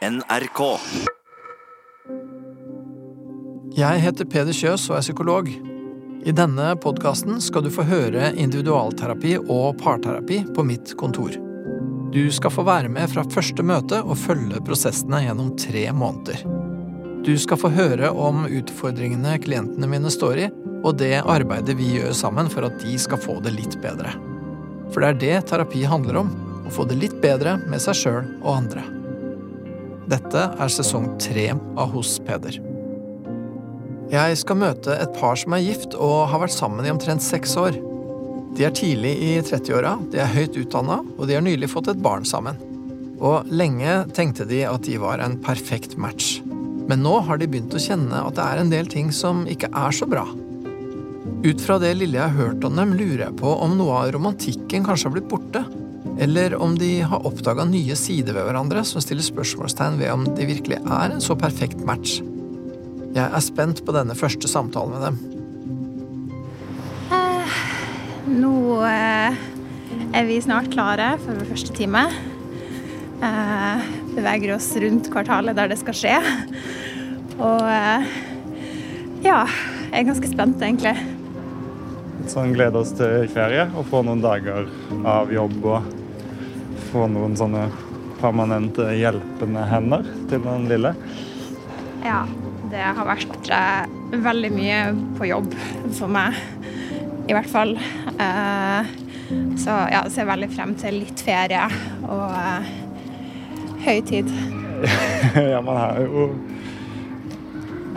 NRK. Jeg heter Peder Kjøs og er psykolog. I denne podkasten skal du få høre individualterapi og parterapi på mitt kontor. Du skal få være med fra første møte og følge prosessene gjennom tre måneder. Du skal få høre om utfordringene klientene mine står i, og det arbeidet vi gjør sammen for at de skal få det litt bedre. For det er det terapi handler om. Å få det litt bedre med seg sjøl og andre. Dette er sesong tre av Hos Peder. Jeg skal møte et par som er gift og har vært sammen i omtrent seks år. De er tidlig i 30-åra, de er høyt utdanna, og de har nylig fått et barn sammen. Og lenge tenkte de at de var en perfekt match. Men nå har de begynt å kjenne at det er en del ting som ikke er så bra. Ut fra det lille jeg har hørt om dem, lurer jeg på om noe av romantikken kanskje har blitt borte. Eller om de har oppdaga nye sider ved hverandre som stiller spørsmålstegn ved om de virkelig er en så perfekt match. Jeg er spent på denne første samtalen med dem. Nå eh, er vi snart klare for vår første time. Eh, beveger oss rundt kvartalet der det skal skje. Og eh, ja, jeg er ganske spent, egentlig. Litt sånn glede oss til ferie og få noen dager av jobb og få noen sånne permanente hjelpende hender til den lille. Ja, det har vært eh, veldig mye på jobb for meg, i hvert fall. Eh, så ja, ser veldig frem til litt ferie og eh, høytid. ja, man har jo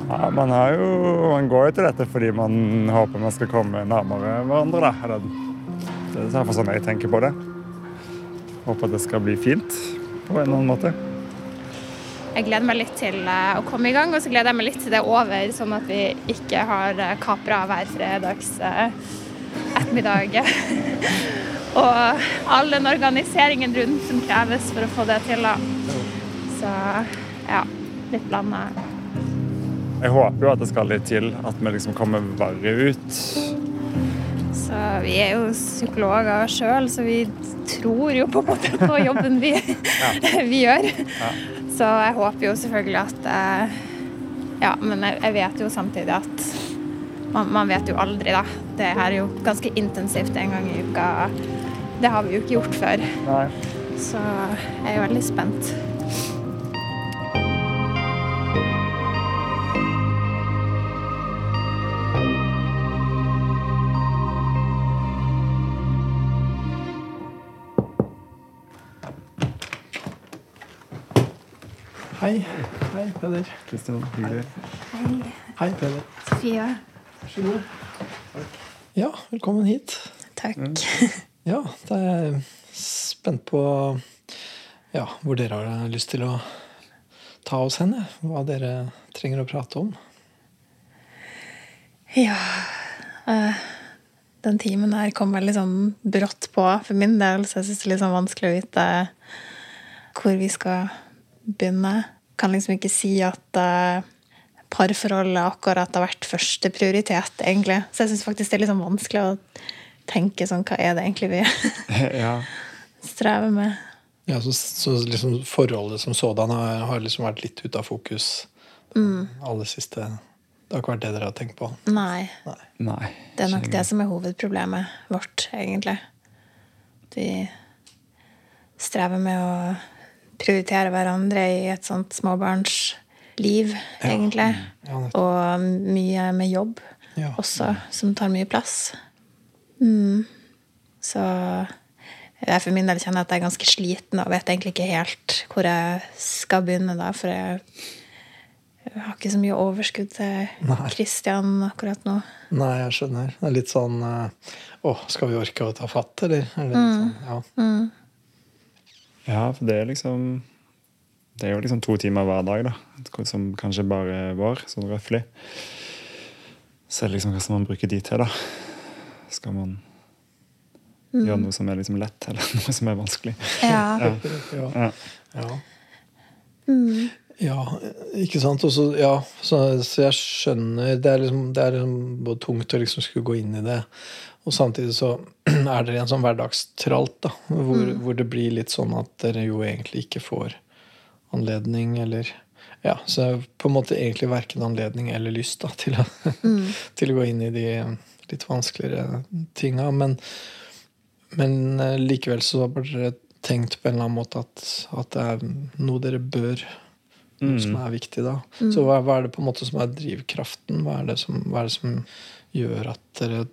ja, man har jo Man går jo til dette fordi man håper man skal komme nærmere hverandre, da. Det er i sånn jeg tenker på det. Håper det skal bli fint på en eller annen måte. Jeg gleder meg litt til eh, å komme i gang, og så gleder jeg meg litt til det er over, sånn at vi ikke har eh, kapra hver fredags eh, ettermiddag. og all den organiseringen rundt som kreves for å få det til. da. Så ja, litt blanda. Jeg håper jo at det skal litt til at vi liksom kommer verre ut. Så vi er jo psykologer sjøl, så vi tror jo på på jobben vi, vi gjør. Så jeg håper jo selvfølgelig at eh, Ja, men jeg, vet jo samtidig at man, man vet jo aldri, da. Det her er jo ganske intensivt en gang i uka. Det har vi jo ikke gjort før. Så jeg er jo veldig spent. Hei. Hei, Peder. Kristian, hyggelig. Hei, Peder. Sofia. Ja, velkommen hit. Takk. Ja, da er jeg spent på ja, hvor dere har lyst til å ta oss hen. Hva dere trenger å prate om. Ja eh, Den timen her kom veldig sånn brått på for min del, så jeg syns det er litt sånn vanskelig å vite hvor vi skal begynne. Kan liksom ikke si at uh, parforholdet akkurat har vært førsteprioritet, egentlig. Så jeg syns faktisk det er litt sånn vanskelig å tenke sånn Hva er det egentlig vi Ja. strever med? Ja, så, så liksom Forholdet som sådan har, har liksom vært litt ute av fokus aller siste Det har ikke vært det dere har tenkt på? Nei. Nei. Nei. Det er nok det som er hovedproblemet vårt, egentlig. Vi strever med å prioritere hverandre i et sånt småbarnsliv, egentlig. Ja. Og mye med jobb Ja. også, som tar mye plass. Mm. Så jeg for min del kjenner at jeg er ganske sliten og vet egentlig ikke helt hvor jeg skal begynne, da, for jeg har ikke så mye overskudd til Nei. Kristian akkurat nå. Nei, jeg skjønner. Det er litt sånn eh, Å, skal vi orke å ta fatt, eller? Er det litt sånn, ja. Ja, for det er liksom Det er jo liksom to timer hver dag, da. Som kanskje bare vår, sånn røftlig. Så er det liksom hva skal man bruke de til, da? Skal man gjøre noe som er liksom lett, eller noe som er vanskelig? Ja. Ja. ja. Ja. Ja. ja, ikke sant. Også, ja, så, så jeg skjønner Det er liksom, det er liksom både tungt å liksom skulle gå inn i det. Og samtidig så er dere i en sånn hverdagstralt, da, hvor, hvor det blir litt sånn at dere jo egentlig ikke får anledning eller Ja, så på en måte egentlig verken anledning eller lyst da, til, å, til å gå inn i de litt vanskeligere tinga. Men, men eh, likevel så har dere tenkt på en eller annen måte at, at det er noe dere bør noe som er viktig da. Så hva, hva er det på en måte som er drivkraften? Hva er det som, hva er det som gjør at dere,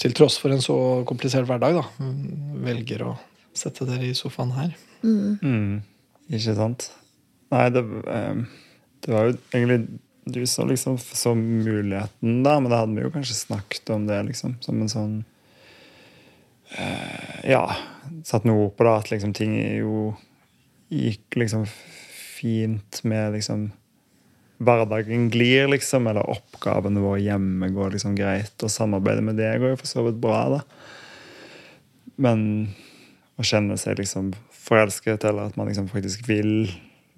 til tross for en så komplisert hverdag, da, velger å sette dere i sofaen her? Mm. Ikke sant? Nei, det, eh, det var jo egentlig du som liksom så muligheten, da, men da hadde vi jo kanskje snakket om det liksom, som en sånn eh, Ja, satt noe på det, at liksom ting jo gikk liksom fint med liksom Hverdagen glir, liksom, eller oppgavene våre hjemme går liksom greit, og samarbeidet med det går jo for så vidt bra, da. Men å kjenne seg liksom forelsket, eller at man liksom faktisk vil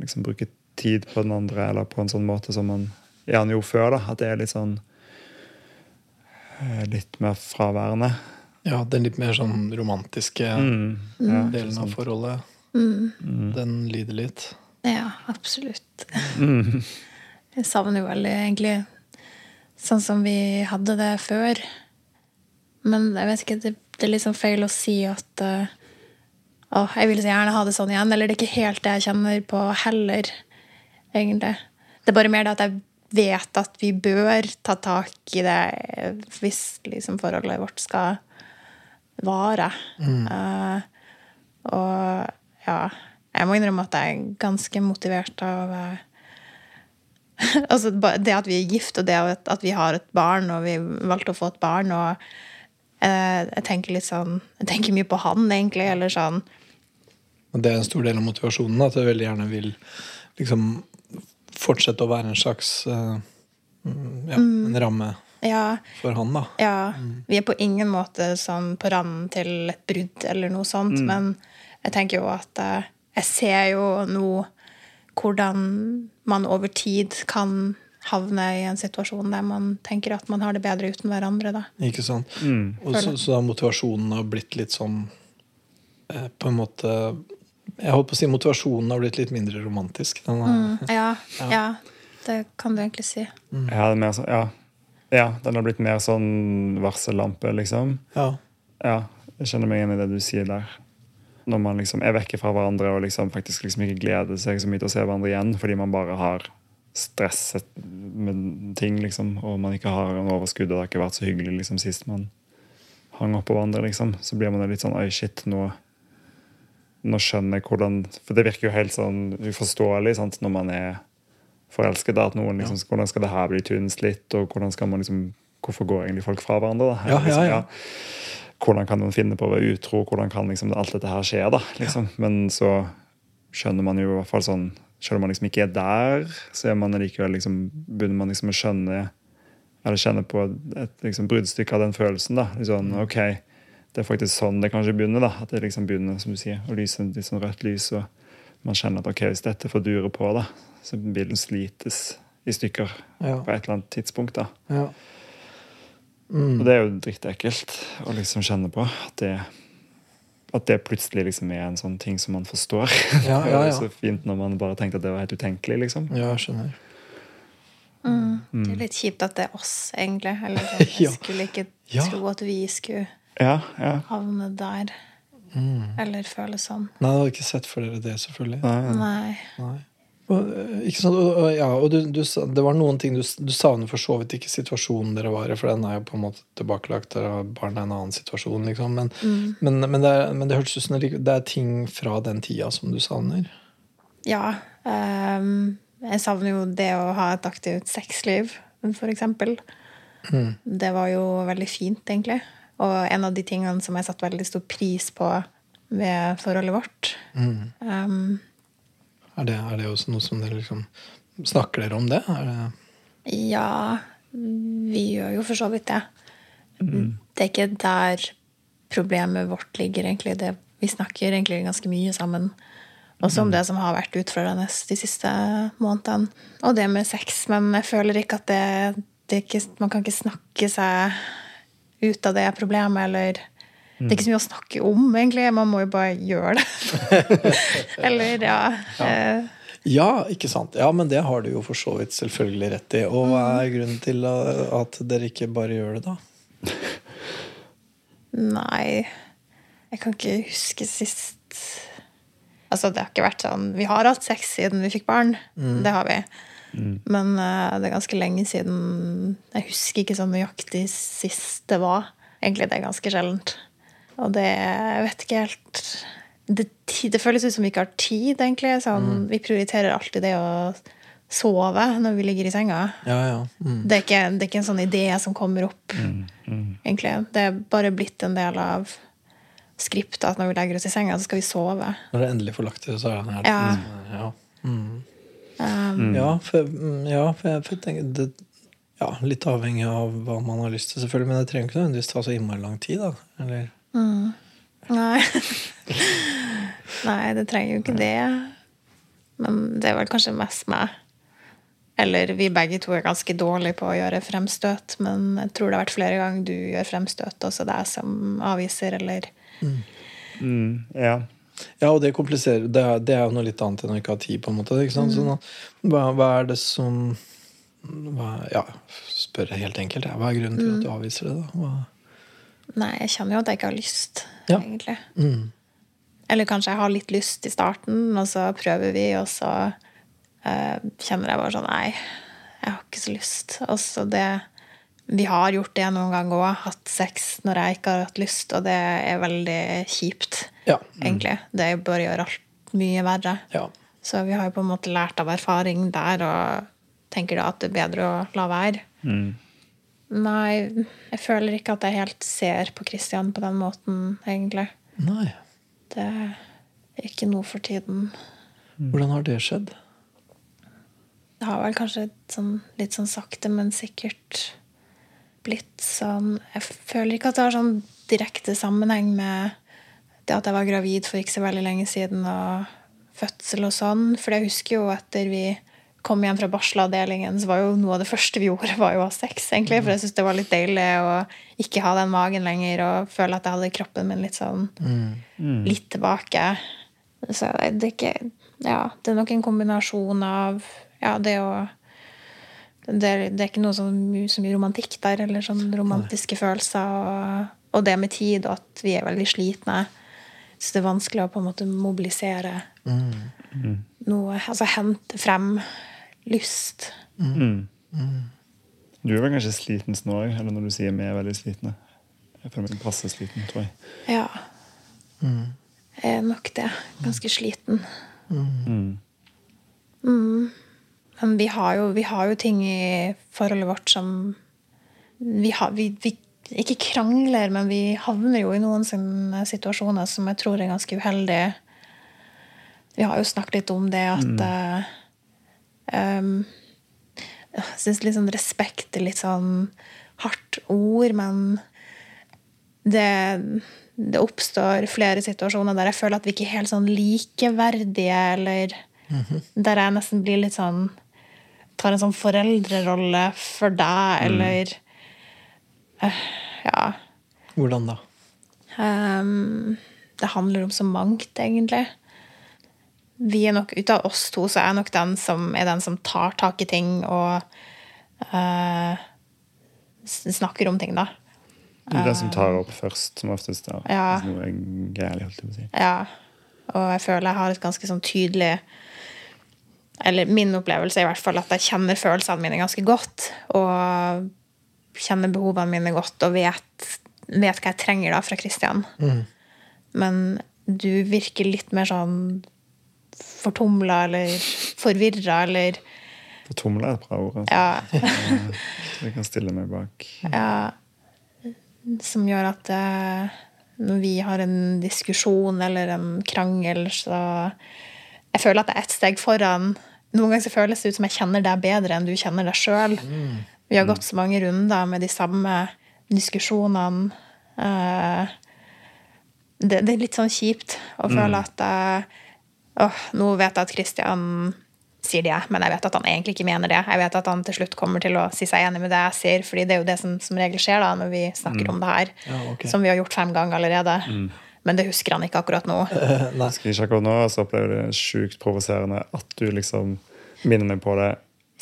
liksom bruke tid på den andre, eller på en sånn måte som man gjerne gjorde før. da, At det er litt sånn eh, Litt mer fraværende. Ja, den litt mer sånn romantiske Mm, ja, delen av forholdet, Mm. den lider litt. Ja, absolutt. Mm, Jeg savner jo veldig egentlig sånn som vi hadde det før. Men jeg vet ikke, det, det er liksom feil å si at uh, å, jeg vil så gjerne ha det sånn igjen. Eller det er ikke helt det jeg kjenner på heller, egentlig. Det er bare mer det at jeg vet at vi bør ta tak i det hvis liksom forholdet vårt skal vare. Eh, og ja, jeg må innrømme at jeg er ganske motivert av eh, altså det at vi er gift, og det at vi har et barn, og vi valgte å få et barn, og eh, jeg tenker litt sånn Jeg tenker mye på han, egentlig, eller sånn. Og det er en stor del av motivasjonen, at jeg veldig gjerne vil liksom fortsette å være en slags eh, mm, ja, en ramme Ja, for han, da. ja. Vi er på ingen måte sånn på randen til et brudd eller noe sånt, men jeg tenker jo at eh, jeg ser jo nå hvordan man over tid kan havne i en situasjon der man tenker at man har det bedre uten hverandre, da. Ikke sant? mm, Og så, så da motivasjonen har blitt litt sånn eh, På en måte Jeg holdt på å si motivasjonen har blitt litt mindre romantisk. Den Mm, ja, ja, det kan du egentlig si. Jeg hadde mer ja. ja, den har blitt mer sånn varsellampe, liksom. ja. Ja, jeg kjenner meg igjen i det du sier der. Når man liksom er vekke fra hverandre og liksom faktisk liksom ikke gleder seg så mye til å se hverandre igjen fordi man bare har stresset med ting, liksom, og man ikke har en overskudd, og det har ikke vært så hyggelig liksom, sist man hang oppå hverandre, liksom, så blir man litt sånn Oi, shit, nå, nå skjønner jeg hvordan For det virker jo helt sånn uforståelig sant, når man er forelsket. At noen liksom, Hvordan skal det her bli litt og hvordan skal man liksom Hvorfor går egentlig folk fra hverandre? da? Ja, ja, Liksom, ja. Hvordan kan man finne på å være utro? Hvordan kan liksom alt dette her skje? da, liksom? Men så skjønner man jo i hvert fall sånn Selv om man liksom ikke er der, så er man likevel liksom, begynner man liksom å skjønne eller kjenne på et, et liksom, bruddstykke av den følelsen. da, liksom, ok, Det er faktisk sånn det kanskje begynner. da, At det liksom begynner som du sier, å lyse litt sånn rødt lys. og Man kjenner at ok, hvis dette får dure på, da, så vil den slites i stykker Ja. på et eller annet tidspunkt. da. ja. Og det er jo drittekkelt å liksom kjenne på. At det, at det plutselig liksom er en sånn ting som man forstår. Ja, det ja, er så fint når man bare tenkte at det var helt utenkelig. liksom. ja, jeg skjønner. Det er litt kjipt at det er oss, egentlig. Eller at jeg Ja. skulle ikke Ja. tro at vi skulle Ja, ja. havne der. Eller føle sånn. Nei, jeg hadde ikke sett for dere det, selvfølgelig. Nei, Nei. Nei. Øh, ikke sant? Og, ja, og du, du, det var noen ting du, du savner for så vidt ikke situasjonen dere var i, for den er jo på en måte tilbakelagt. Dere har barn i en annen situasjon, liksom. Men, men, men, det, er, men det hørtes ut som det det er ting fra den tida som du savner. Ja. Um, jeg savner jo det å ha et aktivt sexliv, for eksempel. Det var jo veldig fint, egentlig. Og en av de tingene som jeg satte veldig stor pris på ved forholdet vårt. Ehm, Er det, er det også noe som dere liksom Snakker dere om det? Er det Ja, vi gjør jo for så vidt det. Det er ikke der problemet vårt ligger, egentlig. Det, vi snakker egentlig ganske mye sammen. Også om det som har vært utfordrende de siste månedene. Og det med sex. Men jeg føler ikke at det, det er ikke, Man kan ikke snakke seg ut av det problemet, eller Det er ikke så mye å snakke om, egentlig. Man må jo bare gjøre det. eller, ja. ja. Ja, ikke sant. Ja, men det har du jo for så vidt selvfølgelig rett i. Og hva er grunnen til at dere ikke bare gjør det, da? Nei Jeg kan ikke huske sist Altså, det har ikke vært sånn Vi har hatt sex siden vi fikk barn. Mm. Det har vi. Mm. Men uh, det er ganske lenge siden Jeg husker ikke så nøyaktig sist det var. Egentlig det er ganske sjeldent. Og det Jeg vet ikke helt det, det, føles ut som vi ikke har tid, egentlig. Sånn, mm. Vi prioriterer alltid det å sove når vi ligger i senga. Ja, ja. Mm. Det, er ikke, det, er ikke, en sånn idé som kommer opp, mm, mm. egentlig. Det er bare blitt en del av skriptet at når vi legger oss i senga, så skal vi sove. Når det endelig får lagt det, så er det her. Ja. Ja. Mm. Um, ja, for, ja, for for jeg tenker det, ja, Litt avhengig av hva man har lyst til, selvfølgelig. Men det trenger ikke nødvendigvis ta så innmari lang tid. da, eller... Mm. Nei. Nei, det trenger jo ikke det. Men det er vel kanskje mest meg. Eller vi begge to er ganske dårlige på å gjøre fremstøt, men jeg tror det har vært flere ganger du gjør fremstøt, også deg som avviser, eller mm. Mm, Ja. Ja, og det kompliserer Det er, det er jo noe litt annet enn å ikke ha tid, på en måte. Ikke sant? Mm. Nå, hva, hva, er det som hva, Ja, spør jeg helt enkelt. Hva er grunnen til at du mm. avviser det, da? Hva? Nei, jeg kjenner jo at jeg ikke har lyst, ja. egentlig. Mm. Eller kanskje jeg har litt lyst i starten, og så prøver vi, og så uh, kjenner jeg bare sånn Nei, jeg har ikke så lyst. Og så det Vi har gjort det noen ganger òg, hatt sex når jeg ikke har hatt lyst, og det er veldig kjipt, ja. mm. egentlig. Det bare gjør alt mye verre. Ja. Så vi har jo på en måte lært av erfaring der, og tenker da at det er bedre å la være. Mm. Nei, jeg føler ikke at jeg helt ser på Christian på den måten, egentlig. Nei. Det er ikke noe for tiden. Hvordan har det skjedd? Det har vel kanskje sånn, litt sånn sakte, men sikkert blitt sånn Jeg føler ikke at det har sånn direkte sammenheng med det at jeg var gravid for ikke så veldig lenge siden, og fødsel og sånn. For jeg husker jo etter vi kom hjem fra barselavdelingen, så var jo noe av det første vi gjorde, var jo å ha sex. egentlig, For jeg syntes det var litt deilig å ikke ha den magen lenger og føle at jeg hadde kroppen min litt sånn mm. litt tilbake. Så det er ikke Ja, det er nok en kombinasjon av ja, det å det er, det er ikke noe så mye, så mye romantikk der, eller sånn romantiske Nei. følelser. Og, og, det med tid, og at vi er veldig slitne. Så det er vanskelig å på en måte mobilisere mm. noe Altså hente frem lyst. Mm. Mm. Du er vel kanskje sliten nå òg, eller når du sier vi er veldig slitne? Jeg føler meg passe sliten, tror jeg. Ja. Mm. Jeg er nok det. Ganske sliten. Mm. Mm. Men vi har, jo, vi har, jo, ting i forholdet vårt som vi, har, vi, vi ikke krangler, men vi havner jo i noen situasjoner som jeg tror er ganske uheldige. Vi har jo snakket litt om det at mm. Um, jeg syns litt sånn respekt er litt sånn hardt ord, men det, det, oppstår flere situasjoner der jeg føler at vi ikke er helt sånn likeverdige, eller mm -hmm. der jeg nesten blir litt sånn Tar en sånn foreldrerolle for deg, mm. eller uh, Ja. Hvordan da? Um, det handler om så mangt, egentlig vi er nok, Ut av oss to så er jeg nok den som er den som tar tak i ting og uh, snakker om ting, da. Du er den som tar opp først, som oftest. Da. Ja. Noe er gærlig, holdt jeg på å si. Ja. Og jeg føler jeg har et ganske sånn tydelig Eller min opplevelse er i hvert fall at jeg kjenner følelsene mine ganske godt. Og kjenner behovene mine godt og vet, vet hva jeg trenger da fra Kristian. Mm. Men du virker litt mer sånn fortumla eller forvirra eller Fortumla er et bra ord. Altså. Ja. jeg kan stille meg bak. Ja. Som gjør at uh, når vi har en diskusjon eller en krangel, så Jeg føler at det er ett steg foran. Noen ganger så føles det ut som jeg kjenner deg bedre enn du kjenner deg sjøl. Mm. Vi har gått så mange runder med de samme diskusjonene. Uh, det, det, er litt sånn kjipt å føle mm. at uh, Åh, nå vet jeg at Christian sier det, men jeg vet at han egentlig ikke mener det. Jeg vet at han til slutt kommer til å si seg enig med det jeg sier, fordi det er jo det som som regel skjer da, når vi snakker mm. om det her. Ja, okay. Som vi har gjort fem ganger allerede. Mm. Men det husker han ikke akkurat nå. Nei. Husker ikke akkurat nå, og så opplever det sjukt provoserende at du liksom minner meg på det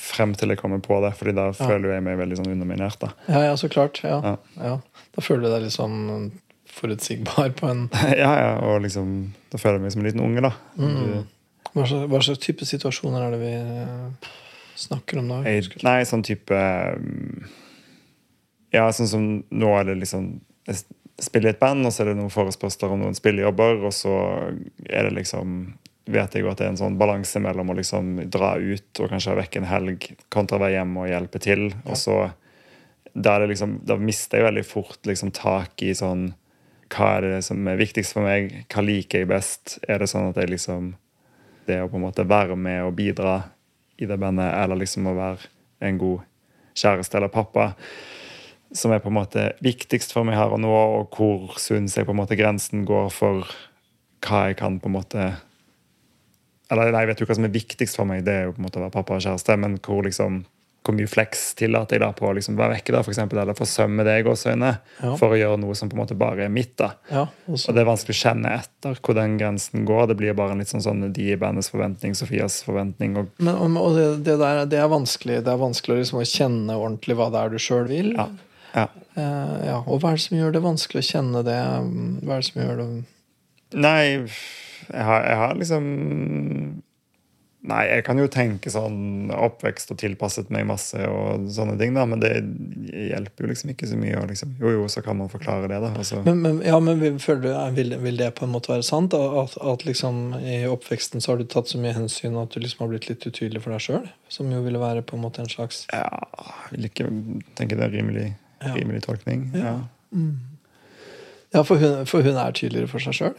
frem til jeg kommer på det, fordi da føler jeg meg veldig sånn underminert. da. Ja, ja, så klart. Ja. Ja. Ja. Da føler du deg litt sånn forutsigbar på en ja, ja, og liksom, da føler jeg meg som en liten unge, da. Mm. Hva slags, hva slags type situasjoner er det vi eh, snakker om da? jeg, nei, sånn type mm, Ja, sånn som nå er det liksom Jeg spiller i et band, og så er det noen forespørsler om noen spillejobber, og så er det liksom vet jeg jo at det er en sånn balanse mellom å liksom dra ut og kanskje ha vekk en helg, kontra å være hjemme og hjelpe til. Og så da, er det liksom, da mister jeg veldig fort liksom tak i sånn Hva er det som er viktigst for meg? Hva liker jeg best? Er det sånn at jeg liksom Det å på en måte være med og bidra i det bandet, eller liksom å være en god kjæreste eller pappa, som er på en måte viktigst for meg her og nå, og hvor syns jeg på en måte grensen går for hva jeg kan på en måte eller nei, jeg vet jo hva som er viktigst for meg, det er jo på en måte å være pappa og kjæreste, men hvor liksom hvor mye flex tillater jeg da på å liksom være vekke, da, for eksempel, eller forsømme det i gåseøyne, Ja. for å gjøre noe som på en måte bare er mitt. da. Ja, og det er vanskelig å kjenne etter hvor den grensen går. Det blir bare en litt sånn sånn de i bandets forventning, Sofias forventning. og Men, og- det, det der det er vanskelig Det er vanskelig liksom å kjenne ordentlig hva det er du sjøl vil. ja, ja. Eh, ja. Og hva er det som gjør det vanskelig å kjenne det? Hva er det som gjør det Nei, jeg har, jeg har liksom Nei, jeg kan jo tenke sånn oppvekst og tilpasset meg masse og sånne ting, da, men det hjelper jo liksom ikke så mye. Og liksom, jo, jo, så kan man forklare det, da. Altså. men, men, ja, men du, vil, vil det på en måte være sant? At, at liksom i oppveksten så har du tatt så mye hensyn at du liksom har blitt litt utydelig for deg sjøl? Som jo ville være på en måte en slags Ja, jeg vil ikke tenke det er rimelig, Ja. rimelig tolkning. Ja. Ja, for hun, for hun er tydeligere for seg sjøl?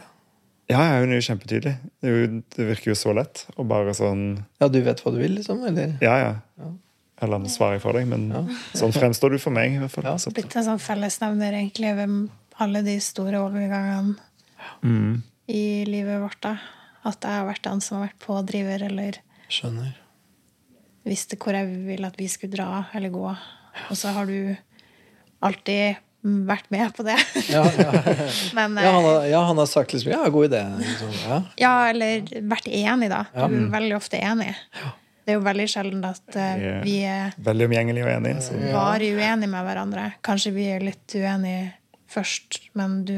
Ja, ja, hun er jo kjempetydelig. Det, er jo, det virker jo så lett. Og bare sånn Ja, du vet hva du vil, liksom? Eller? Ja, ja. Ja. Eller nå svarer jeg for deg, men Ja. sånn fremstår du for meg. i hvert fall. Ja. Så- Blitt en sånn fellesnevner egentlig ved alle de store overgangene Mm. i livet vårt. da. At jeg har vært den som har vært pådriver, eller Skjønner. visste hvor jeg ville at vi skulle dra eller gå. Og så har du alltid vært med på det. Ja, ja. Men Ja, han eh, har, ja, han har sagt liksom Ja, god idé. Liksom. Ja. Ja, eller vært enig, da. Du Ja. er veldig ofte enig. Det er jo veldig sjelden at uh, Vi er- vi er Veldig omgjengelig og enig. Så. bare uenige med hverandre. Kanskje vi er litt uenige først, men du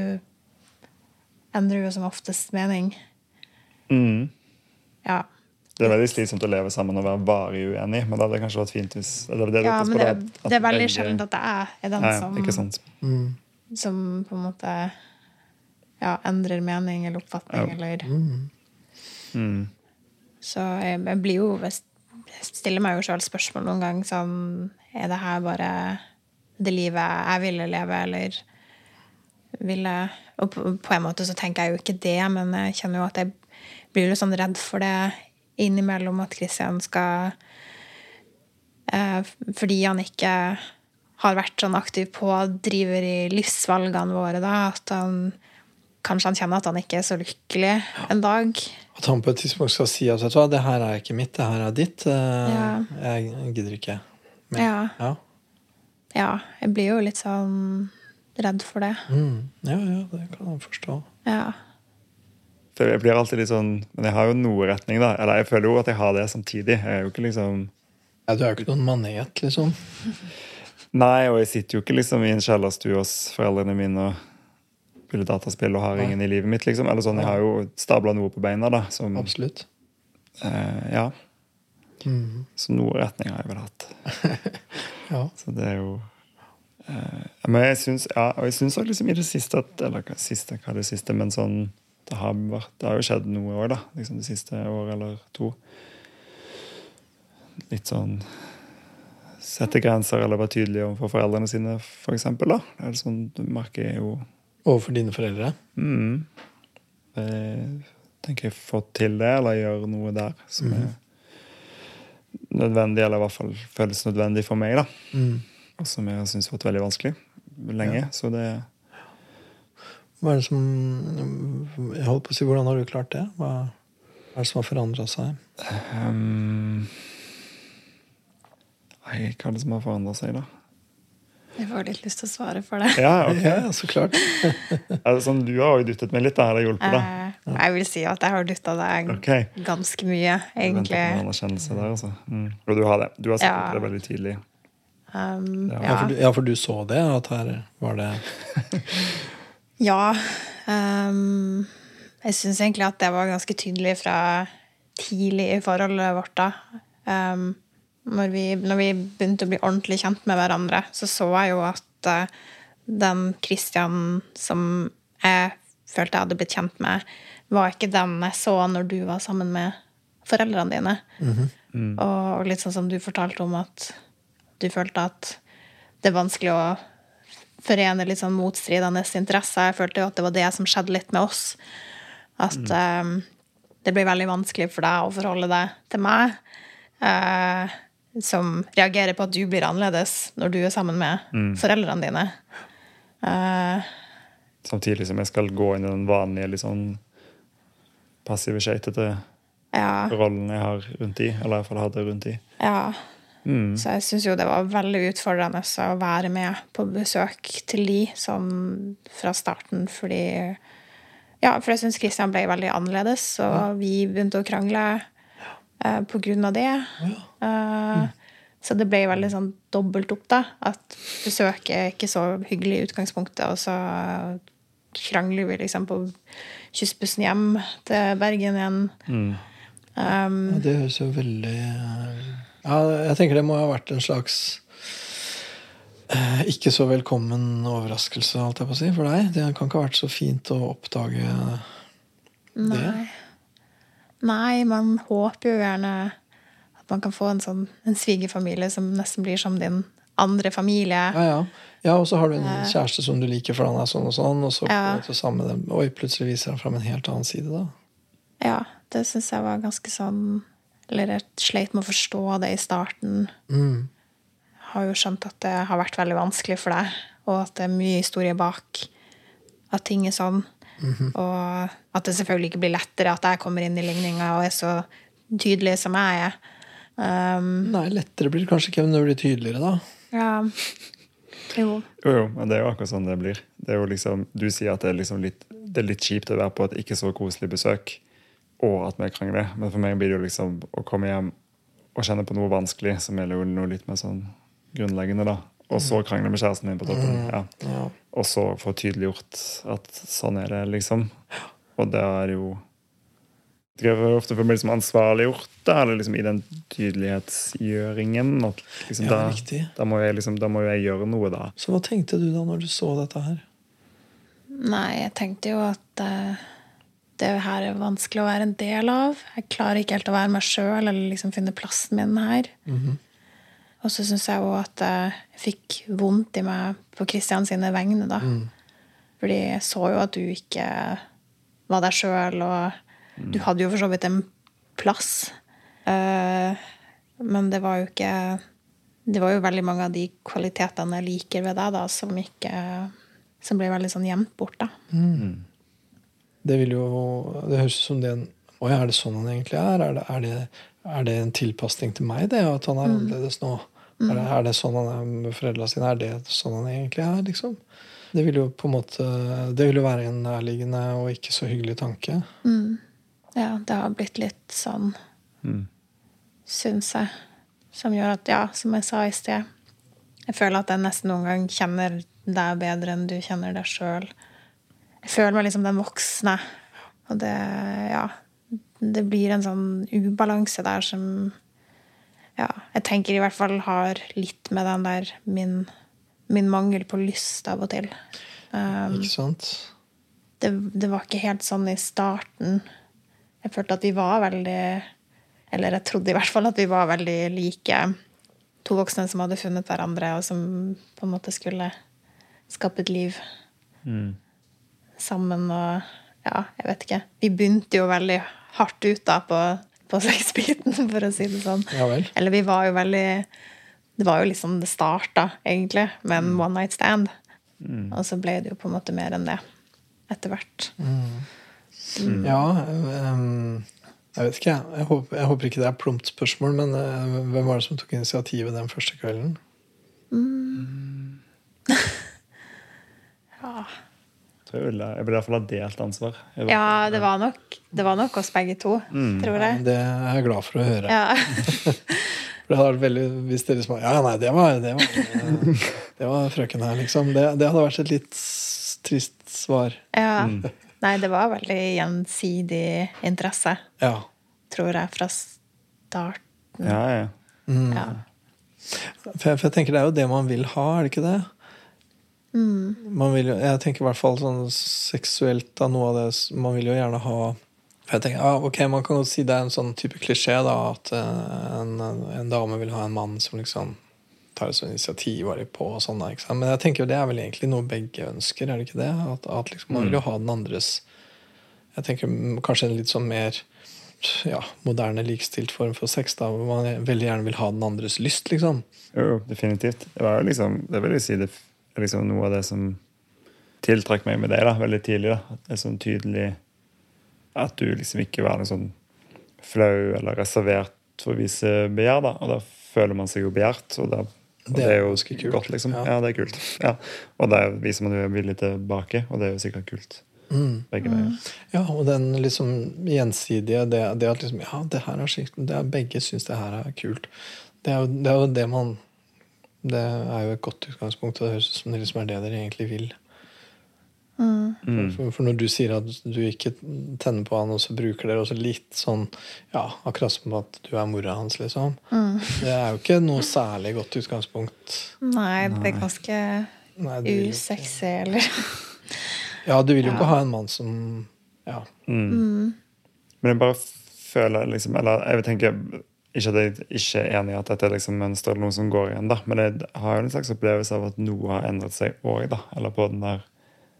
endrer jo som oftest mening. Mm. Ja. Det er veldig slitsomt å leve sammen og være varig uenig, men det hadde kanskje vært fint hvis det, det ja, men det, det er veldig begge- sjelden at det er den ja, ja, som, Ikke sant. Mm. som på en måte ja, endrer mening eller oppfatning, Ja. eller Mm. Så jeg, jeg blir jo Jeg stiller meg jo sjøl spørsmål noen ganger sånn Er det her bare det livet jeg ville leve, eller ville Og på, på en måte så tenker jeg jo ikke det, men jeg kjenner jo at jeg blir litt sånn redd for det innimellom at Christian skal eh, Fordi han ikke har vært sånn aktiv pådriver i livsvalgene våre, da, at han Kanskje han kjenner at han ikke er så lykkelig en dag. At han på et tidspunkt skal si at det her er ikke mitt, det her er ditt. Eh, Ja. Jeg gidder ikke. mer. Ja. Ja. Jeg blir jo litt sånn redd for det. Mm. ja, ja, det kan jeg forstå. Ja. For jeg blir alltid litt sånn Men jeg har jo noe retning, da. Eller jeg føler jo at jeg har det samtidig. Jeg er jo ikke liksom Ja, du er jo ikke noen manet, liksom. Nei, og jeg sitter jo ikke liksom i en kjellerstue hos foreldrene mine og spiller dataspill og har ingen i livet mitt, liksom. Eller sånn, Jeg har jo stabla noe på beina, da. Som, Absolutt. eh, ja. Mm. Så noe retning har jeg vel hatt. Ja. Så det er jo eh, Men jeg syns ja, og jeg syns også liksom i det siste at Eller siste, hva er det siste, men sånn det har, vært, det har jo skjedd noe òg, da. Liksom det siste året eller to. Litt sånn Sette grenser eller være tydelig overfor foreldrene sine, for eksempel, da. Det er sånn, du merker jeg jo Overfor dine foreldre? mm, Jeg tenker jeg får til det, eller gjør noe der som er nødvendig, eller i hvert fall føles nødvendig for meg, da. Mm. Og som jeg har syntes har vært veldig vanskelig lenge. Så det Hva er det som Jeg holdt på å si, hvordan har du klart det? Hva er det som har forandra seg? um, Nei, hva er det som har forandra seg, da? Jeg får litt lyst til å svare for det. Ja, ok. Ja, så klart. Altså, sånn, du har jo dyttet meg litt. Har det hjulpet, deg? Uh, Jeg vil si at jeg har dytta deg okay. ganske mye, Venter på en anerkjennelse der, altså. Mm. Og du har det. Du har sagt Ja. det veldig tidlig. Um, Ja. Ja, ja. for, du, ja, for du så det? At her var det Ja. Um, jeg syns egentlig at det var ganske tydelig fra tidlig i forholdet vårt. da. Um, når, vi, når vi begynte å bli ordentlig kjent med hverandre, så så jeg jo at uh, den Christian som jeg følte jeg hadde blitt kjent med, var ikke den jeg så når du var sammen med foreldrene dine. og, og litt sånn som du fortalte om at du følte at det er vanskelig å forene litt sånn motstridende interesser. Jeg følte jo at det var det som skjedde litt med oss. At eh, det blir veldig vanskelig for deg å forholde deg til meg. uh, som reagerer på at du blir annerledes når du er sammen med foreldrene dine. Uh, Samtidig som jeg skal gå inn i den vanlige litt sånn passive, skeitete ja, rollen jeg har rundt i. Eller i hvert fall hadde rundt i. ja. Mm. Så jeg syns jo det var veldig utfordrende å være med på besøk til de sånn fra starten, fordi Ja, for jeg syns Kristian ble veldig annerledes, og vi begynte å krangle eh, på grunn av det. Eh, Så det ble veldig sånn dobbelt opp, da. At besøk er ikke så hyggelig i utgangspunktet, og så krangler vi liksom på kystbussen hjem til Bergen igjen. Mm. Um, Ja, det høres jo veldig Ja, jeg tenker det må ha vært en slags eh, ikke så velkommen overraskelse, alt jeg på å si, for deg. Det kan ikke ha vært så fint å oppdage det. Nei. Nei, man håper jo gjerne at man kan få en sånn en svigerfamilie som nesten blir som din andre familie. Ja, ja. ja og så har du en kjæreste som du liker, for han er sånn og sånn, og så Ja. sammen med dem. Oi, plutselig viser han fram en helt annen side, da. Ja, det syns jeg var ganske sånn Eller jeg sleit med å forstå det i starten. Mm. Har jo skjønt at det har vært veldig vanskelig for deg, og at det er mye historie bak at ting er sånn. Og at det selvfølgelig ikke blir lettere at jeg kommer inn i ligninga og er så tydelig som jeg er. Um, Nei, lettere blir det kanskje ikke, men det blir tydeligere, da. ja. Jo. Jo, jo, men det er jo akkurat sånn det blir. Det er jo liksom, du sier at det er, liksom litt, det er litt kjipt å være på et ikke så koselig besøk, og at vi krangler. Men for meg blir det jo liksom å komme hjem og kjenne på noe vanskelig, som er jo noe litt mer sånn grunnleggende, da. Og så krangle med kjæresten din på toppen. Ja. Ja. Og så få tydeliggjort at sånn er det, liksom. Og det er jo Jeg har ofte for meg liksom ansvarliggjort, da, eller liksom i den tydelighetsgjøringen. At liksom Ja, da, da, må jeg liksom, da må jeg gjøre noe, da. Så hva tenkte du da når du så dette her? Nei, jeg tenkte jo at eh, det her er vanskelig å være en del av. Jeg klarer ikke helt å være meg sjøl eller liksom finne plassen min her. Og så syns jeg òg at jeg fikk vondt i meg på Kristian sine vegne, da. Fordi jeg så jo at du ikke var deg sjøl, og du hadde jo for så vidt en plass. Uh, men det var jo ikke Det var jo veldig mange av de kvalitetene jeg liker ved deg, da, som ikke Som ble veldig sånn gjemt bort, da. Det vil jo Det høres ut som det Oi, er det sånn han egentlig er? Er det, er det, er det en tilpasning til meg, det? At han er annerledes nå? Er, det, er det sånn han er med foreldrene sine? Er det sånn han egentlig er, liksom? Det vil jo på en måte Det vil jo være en nærliggende og ikke så hyggelig tanke. Ja, det har blitt litt sånn, Mm. syns jeg. Som gjør at, ja, som jeg sa i sted Jeg føler at jeg nesten noen gang kjenner deg bedre enn du kjenner deg sjøl. Jeg føler meg liksom den voksne. Og det, ja Det blir en sånn ubalanse der som Ja, jeg tenker i hvert fall har litt med den der min, min mangel på lyst av og til. Um, Ikke sant? det, det var ikke helt sånn i starten. Jeg følte at vi var veldig Eller jeg trodde i hvert fall at vi var veldig like. To voksne som hadde funnet hverandre, og som på en måte skulle skape et liv Mm. Sammen. Og ja, jeg vet ikke. Vi begynte jo veldig hardt ut da på, på sexbiten, for å si det sånn. Ja vel. Eller vi var jo veldig Det var jo liksom det starta, egentlig, med en one night stand. Og så ble det jo på en måte mer enn det etter hvert. Ja um, Jeg vet ikke, jeg. Håper, jeg håper ikke det er plumpt spørsmål, men uh, hvem var det som tok initiativet den første kvelden? tror jeg, ville, jeg ville i hvert fall ha delt ansvar. Var- Ja, det var nok, det var nok oss begge to, tror jeg. Det er jeg glad for å høre. Ja. For det hadde vært veldig Hvis dere sa Ja, nei, det var Det var, det var frøken her, liksom. Det, det hadde vært et litt trist svar. ja. Nei, det var veldig gjensidig interesse, Ja. tror jeg, fra starten. Ja, ja. Ja. For jeg, for jeg tenker det er jo det man vil ha, er det ikke det? Man vil, jo- jeg tenker i hvert fall sånn seksuelt av noe av det Man vil jo gjerne ha for jeg tenker, ah, ok, Man kan godt si det er en sånn type klisjé da, at eh, en, en dame vil ha en mann som liksom tar et sånt initiativ og er på. og sånn da, ikke sant? Men jeg tenker jo det er vel egentlig noe begge ønsker, er det ikke det? At, at liksom, Man vil jo ha den andres Jeg tenker mm, kanskje en litt sånn mer ja, moderne, likestilt form for sex, da, hvor man veldig gjerne vil ha den andres lyst, liksom. Jo, definitivt. Det var jo liksom, det vil jeg si, det liksom noe av det som tiltrakk meg med deg da, veldig tidlig. da. Det er sånn tydelig at du liksom ikke var noe sånn flau eller reservert for å vise begjær. da, Og da føler man seg jo begjært. Og, da, og Det er jo kult. godt, liksom. Ja. Ja. det er kult. Ja. Og da viser man jo villig tilbake, og det er jo sikkert kult. Mm. Begge veier. Ja, og den liksom gjensidige Det, det at liksom Ja, det her er skikkelig Begge syns det her er kult. Det er, jo, det er jo det man Det er jo et godt utgangspunkt, og det høres ut som det liksom er det dere egentlig vil. For, for, for når du sier at du ikke tenner på han, og så bruker dere også litt sånn Ja, akkurat som at du er mora hans, liksom. Det er jo ikke noe særlig godt utgangspunkt. Nei, det er ganske Nei, usexy, eller Ja, du vil jo ikke ha en mann som Ja. Men jeg bare føler liksom Eller jeg vil tenke ikke at jeg ikke er enig i at dette er liksom mønster eller noe som går igjen, da, men jeg har jo en slags opplevelse av at noe har endret seg òg, da. Eller på den der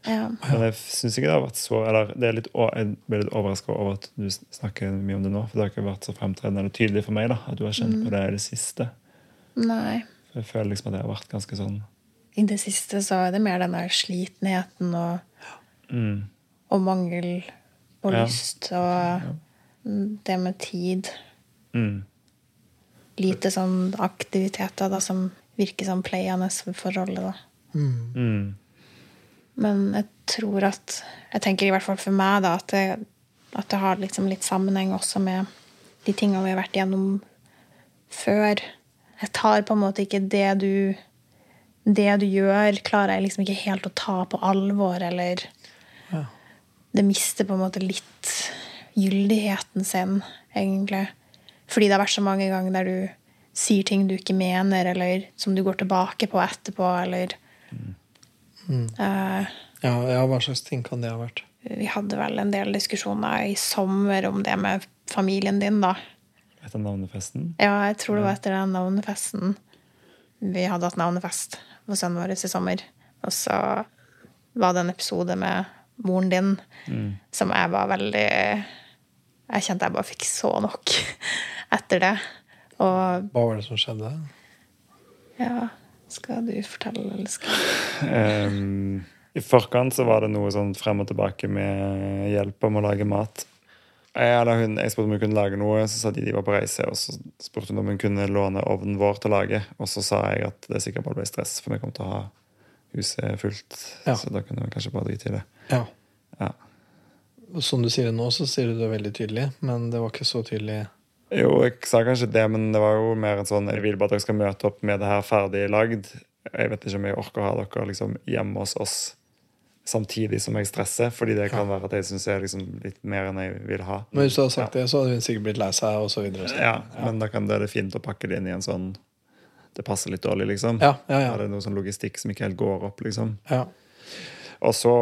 Ja. Men jeg syns ikke det har vært så Eller det er litt, jeg ble litt overraska over at du snakker mye om det nå, for det har ikke vært så fremtredende eller tydelig for meg da, at du har kjent på det i det siste. Nei. For jeg føler liksom at det har vært ganske sånn I det siste så er det mer den der slitenheten og, mm, og mangel på Ja. lyst og det med tid. mm, Lite sånn aktiviteter da, som virker som pleiende for forholdet. da. mm, Men jeg tror at Jeg tenker i hvert fall for meg da, at det, at det har liksom litt sammenheng også med de tingene vi har vært gjennom før. Jeg tar på en måte ikke det du Det du gjør, klarer jeg liksom ikke helt å ta på alvor, eller Ja. Det mister på en måte litt gyldigheten sin, egentlig. Fordi det har vært så mange ganger der du sier ting du ikke mener, eller som du går tilbake på etterpå, eller eh, Ja, ja, hva slags ting kan det ha vært? Vi hadde vel en del diskusjoner i sommer om det med familien din, da. Etter navnefesten. Ja, jeg tror det var etter den navnefesten. Vi hadde hatt navnefest hos sønnen vår i sommer. Og så var det en episode med moren din som jeg var veldig Jeg kjente jeg bare fikk så nok etter det. Og Hva var det som skjedde? ja Skal du fortelle, eller skal um, I forkant så var det noe sånn frem og tilbake med hjelp om å lage mat. Jeg, eller hun, jeg spurte om hun kunne lage noe, så sa de de var på reise. Og så spurte hun om hun kunne låne ovnen vår til å lage. Og så sa jeg at det sikkert bare ble stress, for vi kom til å ha huset fullt. Ja. Så da kunne vi kanskje bare drite i det. Ja. Ja. Som du sier det nå, så sier du det veldig tydelig, men det var ikke så tydelig. Jo, jeg sa kanskje det, men det var jo mer en sånn Jeg vil bare at dere skal møte opp med det her ferdig lagd. Jeg vet ikke om jeg orker å ha dere liksom hjemme hos oss samtidig som jeg stresser, fordi det kan være at jeg syns er liksom litt mer enn jeg vil ha. Men hvis du hadde sagt det, så hadde hun sikkert blitt lei seg, og så videre. Så. Ja, men da kan det være fint å pakke det inn i en sånn Det passer litt dårlig, liksom. Ja, ja, ja. Er det noe sånn logistikk som ikke helt går opp, liksom. ja. Og så,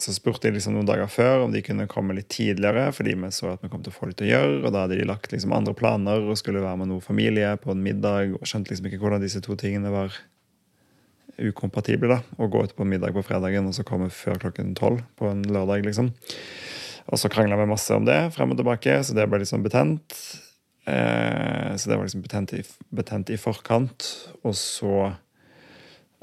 så spurte jeg liksom noen dager før om de kunne komme litt tidligere, fordi vi så at vi kom til å få litt å gjøre. Og da hadde de lagt liksom andre planer og skulle være med noe familie på en middag. Og skjønte liksom ikke hvordan disse to tingene var ukompatible. da, Å gå ut på middag på fredagen og så komme før klokken tolv på en lørdag. liksom. Og så krangla vi masse om det frem og tilbake, så det ble liksom betent. Eh, så det var liksom betent i, betent i forkant. Og så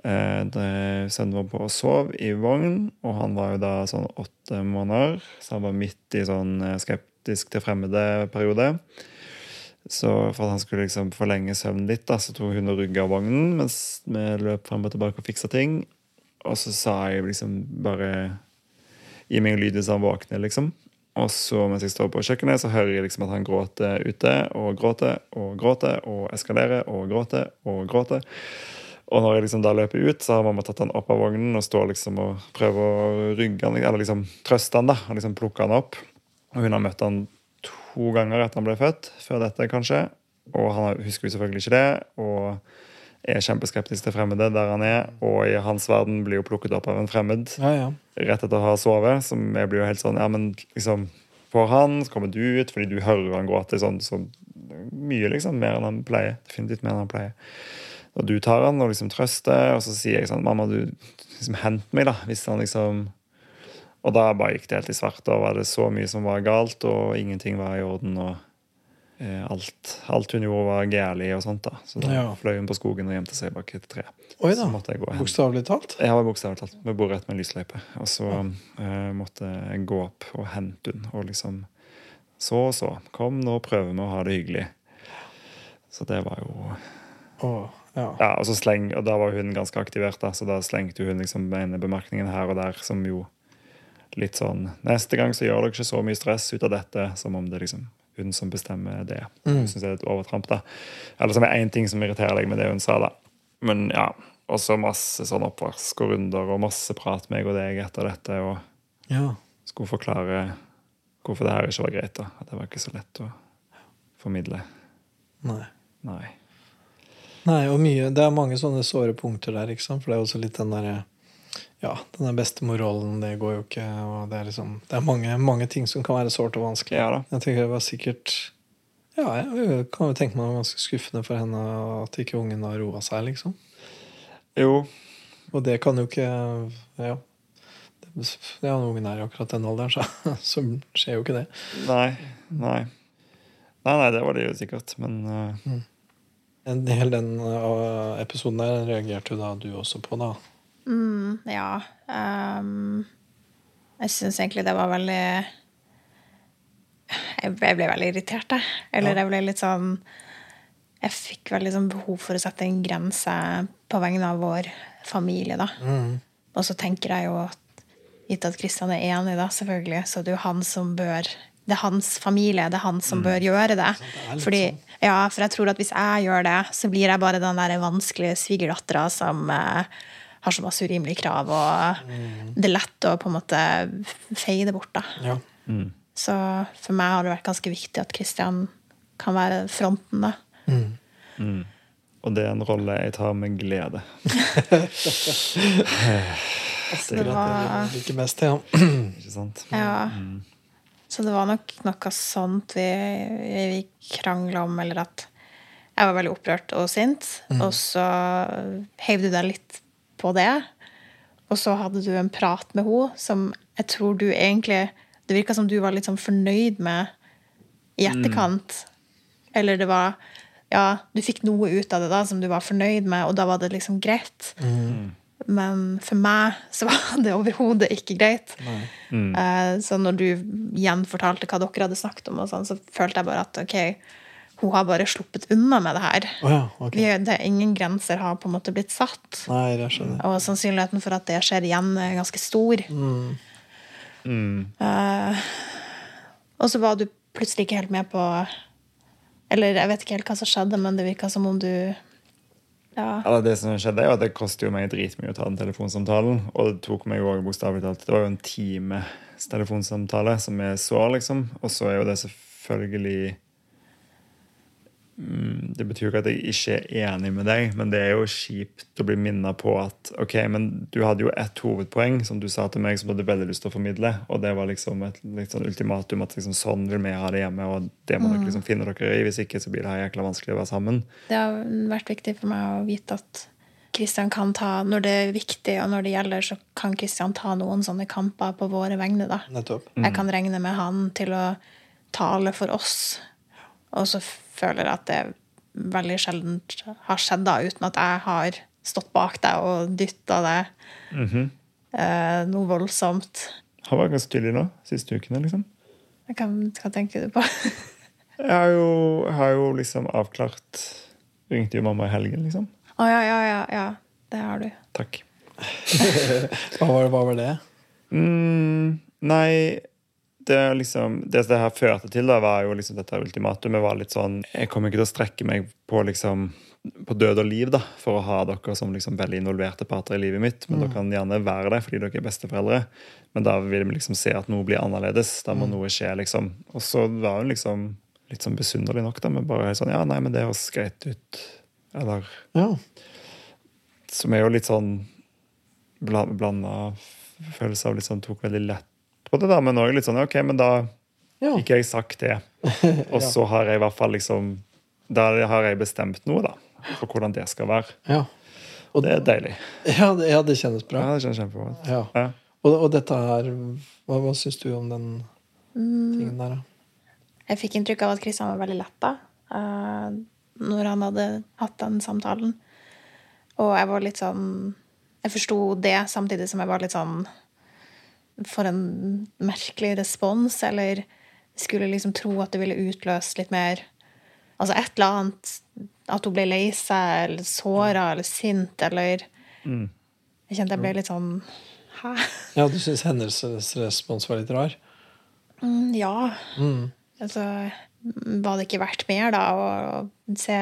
Sønnen var på og sov i vogn, og han var jo da sånn åtte måneder. Så han var midt i sånn eh, skeptisk til fremmede-periode. Så for at han skulle liksom forlenge søvnen litt, da, så tok hun og rygga vognen mens vi løp frem og tilbake og fiksa ting. Og så sa jeg liksom bare gi meg lyd hvis han våkner, liksom. Og så mens jeg står på kjøkkenet, så hører jeg liksom at han gråter ute. Og gråter og gråter og eskalerer og gråter og gråter. Og når jeg liksom da løper ut, så har mamma tatt han opp av vognen og står liksom og prøver å rygge han, eller liksom trøste han da, og liksom plukke han opp. Og hun har møtt han to ganger etter han ble født, før dette kanskje. Og han husker jo selvfølgelig ikke det. og er kjempeskeptisk til fremmede der han er, og i hans verden blir jo plukket opp av en fremmed Ja, ja. rett etter å ha sovet. Som jeg blir jo helt sånn Ja, men liksom For han, så kommer du ut fordi du hører han gråte sånn, så mye, liksom. Mer enn han pleier. Definitivt mer enn han pleier. Og du tar han og liksom trøster, og så sier jeg sånn Mamma, du liksom hent meg, da. Hvis han liksom Og da bare gikk det helt i svart. Da var det så mye som var galt, og ingenting var i orden. og eh, alt, alt hun gjorde, var gærlig og sånt. da Så da Ja. fløy hun på skogen og gjemte seg bak et tre. Oi Så da. Bokstavelig talt. Har bokstavelig talt. Vi bor rett med lysløype. Og så eh, måtte jeg gå opp og hente hun. Og liksom Så og så. Kom, nå prøver vi å ha det hyggelig. Så det var jo Å, ja. Ja, og så sleng, og da var hun ganske aktivert, da, så da slengte hun liksom ene bemerkningen her og der som jo litt sånn Neste gang så gjør dere ikke så mye stress ut av dette, som om det liksom hun som bestemmer det. Mm. Synes jeg er et overtramp, da. Eller som er én ting som irriterer deg med det hun sa, da. Men ja. Og så masse sånn oppvask og runder og masse prat meg og deg etter dette, og ja. skulle forklare hvorfor det her ikke var greit, da. At det var ikke så lett å formidle. Nei. Nei. Nei, og mye Det er mange sånne såre punkter der, ikke sant? For det er også litt den derre Ja, den der bestemorrollen, det går jo ikke, og det er liksom Det er mange, mange ting som kan være sårt og vanskelig. Ja da. Jeg tenker det var sikkert Ja, jeg kan jo tenke meg det var ganske skuffende for henne at ikke ungen har roa seg, liksom. Jo, Og det kan jo ikke Ja. Det- Ja, når ungen er i akkurat den alderen, så, så skjer jo ikke det. Nei. Nei. Nei, nei, det var det jo sikkert, men eh, En del den uh, episoden der reagerte jo da du også på, da. Mm, ja. Um, jeg syns egentlig det var veldig Jeg ble, jeg ble veldig irritert, jeg. Eller Ja. jeg ble litt sånn Jeg fikk veldig sånn behov for å sette en grense på vegne av vår familie, da. Mm. Og så tenker jeg jo at gitt at Kristian er enig, da, selvfølgelig, så det er jo han som bør Det er hans familie, det er han som bør gjøre det. er Fordi, sånn. ja, for jeg tror at hvis jeg gjør det, så blir jeg bare den der vanskelige svigerdattera som eh, har så masse urimelige krav, og det er lett å på en måte feie det bort, da. Ja. Så for meg har det vært ganske viktig at Kristian kan være fronten, da. Og det er en rolle jeg tar med glede. Så det var Liker best, ja. Ikke sant? Ja. Så det var nok noe sånt vi, vi krangla om, eller at jeg var veldig opprørt og sint. Og så heiv du deg litt på det. Og så hadde du en prat med henne som jeg tror du egentlig Det virka som du var litt sånn fornøyd med i etterkant. Eller det var Ja, du fikk noe ut av det da som du var fornøyd med, og da var det liksom greit. Men for meg så var det overhodet ikke greit. Mm. Så når du igjen fortalte hva dere hadde snakket om, og sånn, så følte jeg bare at ok, hun har bare sluppet unna med det her. Oh ja, okay. Det ingen grenser har på en måte blitt satt. Nei. Og sannsynligheten for at det skjer igjen, er ganske stor. Eh, og så var du plutselig ikke helt med på Eller jeg vet ikke helt hva som skjedde, men det virka som om du Ja. Eller det som skjedde er jo at det koster jo meg dritmye å ta den telefonsamtalen. Og det tok meg jo også bokstavelig talt Det var jo en times telefonsamtale som jeg så, liksom. Og så er jo det selvfølgelig Det betyr jo ikke at jeg ikke er enig med deg, men det er jo kjipt å bli minnet på at OK, men du hadde jo ett hovedpoeng som du sa til meg som du hadde veldig lyst til å formidle, og det var liksom et sånn ultimatum at liksom, sånn vil vi ha det hjemme, og det må dere liksom finne dere i. Hvis ikke så blir det her jækla vanskelig å være sammen. Det har vært viktig for meg å vite at Kristian kan ta Når det er viktig, og når det gjelder, så kan Kristian ta noen sånne kamper på våre vegne, da. Nettopp. Jeg kan regne med han til å tale for oss. Og så føler at det veldig sjelden har skjedd da, uten at jeg har stått bak deg og dytta deg eh, noe voldsomt. Han var ganske tydelig nå, siste ukene, liksom. Kan, hva tenker du på? Jeg har jo, jeg har jo liksom avklart Ringte jo mamma i helgen, liksom. Å ja, ja, ja, ja. Det har du. Takk. Hva var, hva var det? Mm, Nei, det, liksom, det det her førte til, da, var jo liksom dette ultimatumet var litt sånn Jeg kommer ikke til å strekke meg på liksom på død og liv da, for å ha dere som liksom veldig involverte parter i livet mitt. Men dere kan gjerne være det fordi dere er besteforeldre. Men da vil vi liksom se at noe blir annerledes. Da må noe skje, liksom. Og så var hun liksom litt sånn besynderlig nok, da, men bare sånn Ja, nei, men det høres greit ut. Eller Ja. Som er jo litt sånn bla, blanda følelse av litt sånn Tok veldig lett på det, da, men òg litt sånn OK, men da Ja. fikk jeg sagt det. Og så har jeg i hvert fall liksom Da har jeg bestemt noe, da. For hvordan det skal være. ja. Og det er deilig. Ja, det, ja, det kjennes bra. Ja, det kjennes kjempebra. Ja. Ja. Og, og dette her Hva, hva syns du om den tingen der, da? Jeg fikk inntrykk av at Kristian var veldig letta uh, når han hadde hatt den samtalen. Og jeg var litt sånn Jeg forsto det, samtidig som jeg var litt sånn For en merkelig respons, eller skulle liksom tro at det ville utløst litt mer Altså et eller annet At hun ble lei seg, eller såra, eller sint, eller Mm. Jeg kjente jeg ble litt sånn Hæ? Ja, du syns hennes respons var litt rar? Mm, ja. Mm. Altså, var det ikke verdt mer, da, å, å se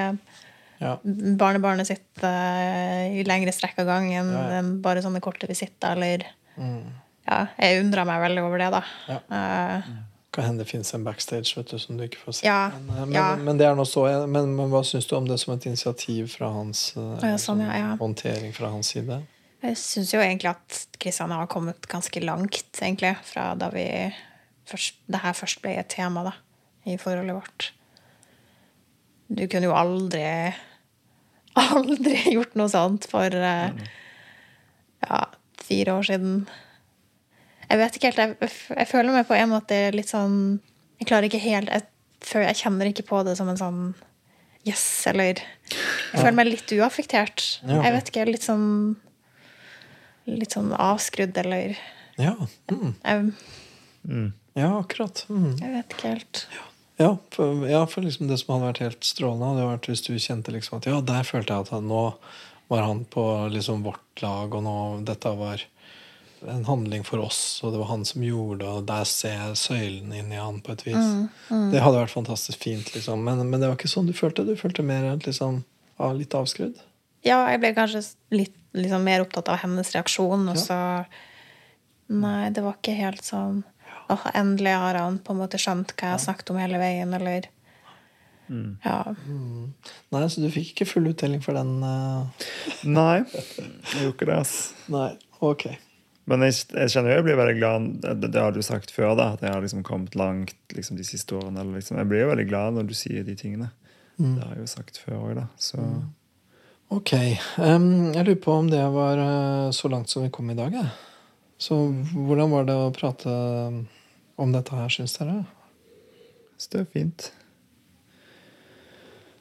Ja. barnebarnet sitt uh, i lengre strekk av gangen Ja, ja. enn bare sånne korte visitter, eller Mm. Ja, jeg undra meg veldig over det, da. Ja. Uh, Kan hende det fins en backstage vet du, som du ikke får se. Ja, Men, eh, men, ja. men det er nå så men, men hva syns du om det som et initiativ fra hans eh, ja, sånn, ja. håndtering fra hans side? jeg syns jo egentlig at Kristian har kommet ganske langt, egentlig, fra da vi først, det her først ble et tema da, i forholdet vårt. Du kunne jo aldri Aldri gjort noe sånt for uh, ja, fire år siden. Jeg vet ikke helt. Jeg, jeg føler meg på en måte litt sånn Jeg klarer ikke helt jeg, jeg kjenner ikke på det som en sånn yes, eller Jeg føler meg litt uaffektert. Ja. Jeg vet ikke, litt sånn Litt sånn avskrudd, eller Ja, mm. Jeg, Mm. ja akkurat. Mm. jeg vet ikke helt. Ja, for, ja, for liksom det som hadde vært helt strålende, hadde vært hvis du kjente liksom at ja, der følte jeg at han, nå var han på liksom vårt lag, og nå dette var en handling for oss, og det var han som gjorde det, og der ser jeg søylen inn i han på et vis. Det hadde vært fantastisk fint, liksom. Men, men det var ikke sånn du følte. Du følte mer liksom, litt avskrudd. Ja, jeg ble kanskje litt liksom, mer opptatt av hennes reaksjon, og så Nei, det var ikke helt sånn Åh, endelig har han på en måte skjønt hva jeg har snakket om hele veien, eller Ja. Nei, så du fikk ikke full uttelling for den? Uh... Nei, jeg gjorde ikke det. ass. Nei, ok. Men jeg, jeg kjenner jo jeg blir veldig glad Det, det har du sagt før, da, at jeg har liksom kommet langt liksom, de siste årene. Eller liksom, jeg blir jo veldig glad når du sier de tingene. Det har jeg jo sagt før òg, da. Så Ok. Um, jeg lurer på om det var eh, så langt som vi kom i dag. Ja. Så hvordan var det å prate om dette her, syns dere? så det er fint.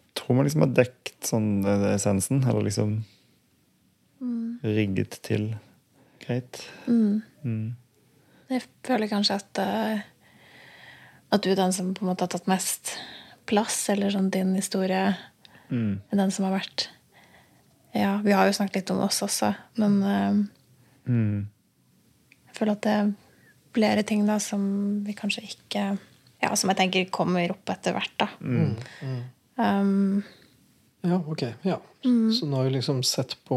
Jeg Tror man liksom har dekket sånn eh, essensen, eller liksom rigget til greit. Mm. Jeg føler kanskje at eh, at du er den som på en måte har tatt mest plass, eller sånn din historie Mm. er den som har vært Ja, vi har jo snakket litt om oss også, men eh, Mm. jeg føler at det er flere ting da som vi kanskje ikke Ja, som jeg tenker kommer opp etter hvert, da. Mm. Um, Ja, ok. ja. Så nå har vi liksom sett på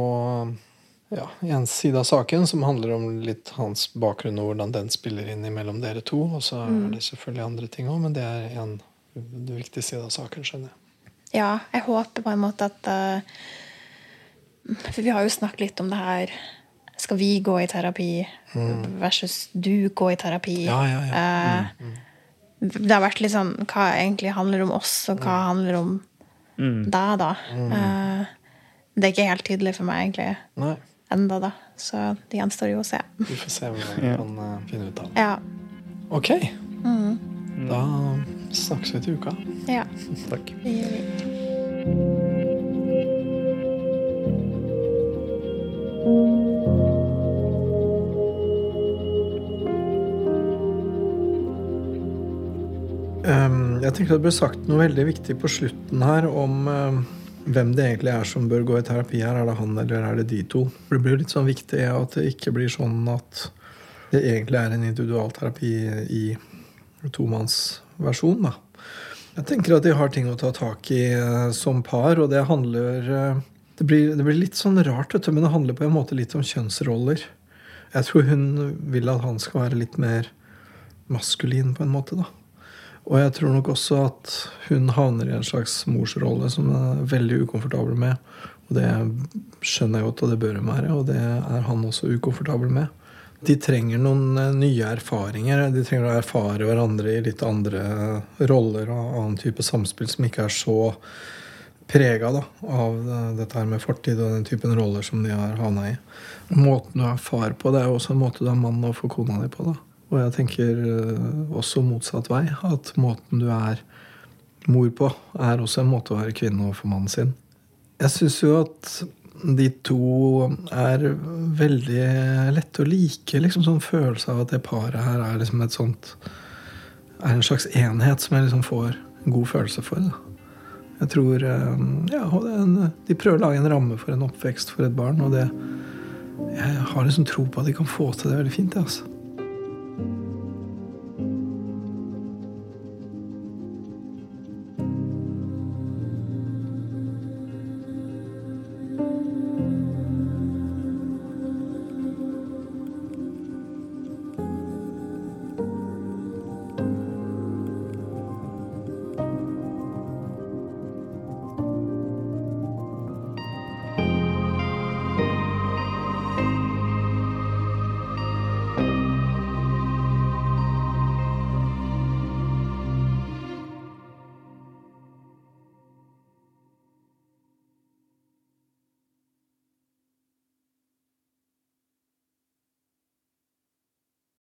ja, en side av saken som handler om litt hans bakgrunn og hvordan den spiller inn mellom dere to. Og så er det selvfølgelig andre ting òg, men det er en viktig side av saken, skjønner jeg. ja, jeg håper på en måte at uh, For vi har jo snakket litt om det her Skal vi gå i terapi versus du gå i terapi? Ja, ja, ja. Eh, Det har vært litt sånn hva egentlig handler om oss, og hva handler om Mm. deg, da. Uh, det er ikke helt tydelig for meg egentlig Nei, enda, da. Så det gjenstår jo å se. vi får se hva vi kan eh, finne ut av. Ja. Ok. Da snakkes vi til uka. ja Takk. det gjør vi. Um, jeg tenker det ble sagt noe veldig viktig på slutten her om um, hvem det egentlig er som bør gå i terapi her. Er det han eller er det de to? Det blir litt sånn viktig at det ikke blir sånn at det egentlig er en individualterapi i tomannsversjon. da. Jeg tenker at de har ting å ta tak i eh, som par, og det handler eh, det blir, det blir, litt sånn rart, vet du, men det handler på en måte litt om kjønnsroller. Jeg tror hun vil at han skal være litt mer maskulin, på en måte. da. Og jeg tror nok også at hun havner i en slags morsrolle som hun er veldig ukomfortabel med. Og det skjønner jeg godt, og det bør hun være, og det er han også ukomfortabel med. De trenger noen eh, nye erfaringer. De trenger å erfare hverandre i litt andre roller og annen type samspill som ikke er så prega av dette her med fortid og den typen roller som de har havna i. Måten du er far på, det er jo også en måte du er mann for kona di på. da. Og jeg tenker eh, også motsatt vei. At måten du er mor på, er også en måte å være kvinne overfor mannen sin. Jeg syns jo at de to er veldig lette å like. liksom Sånn følelse av at det paret her er liksom et sånt Er en slags enhet som jeg liksom får god følelse for. da. Jeg tror eh, ja, De prøver å lage en ramme for en oppvekst for et barn. Og det, jeg har liksom tro på at de kan få til det veldig fint. Altså.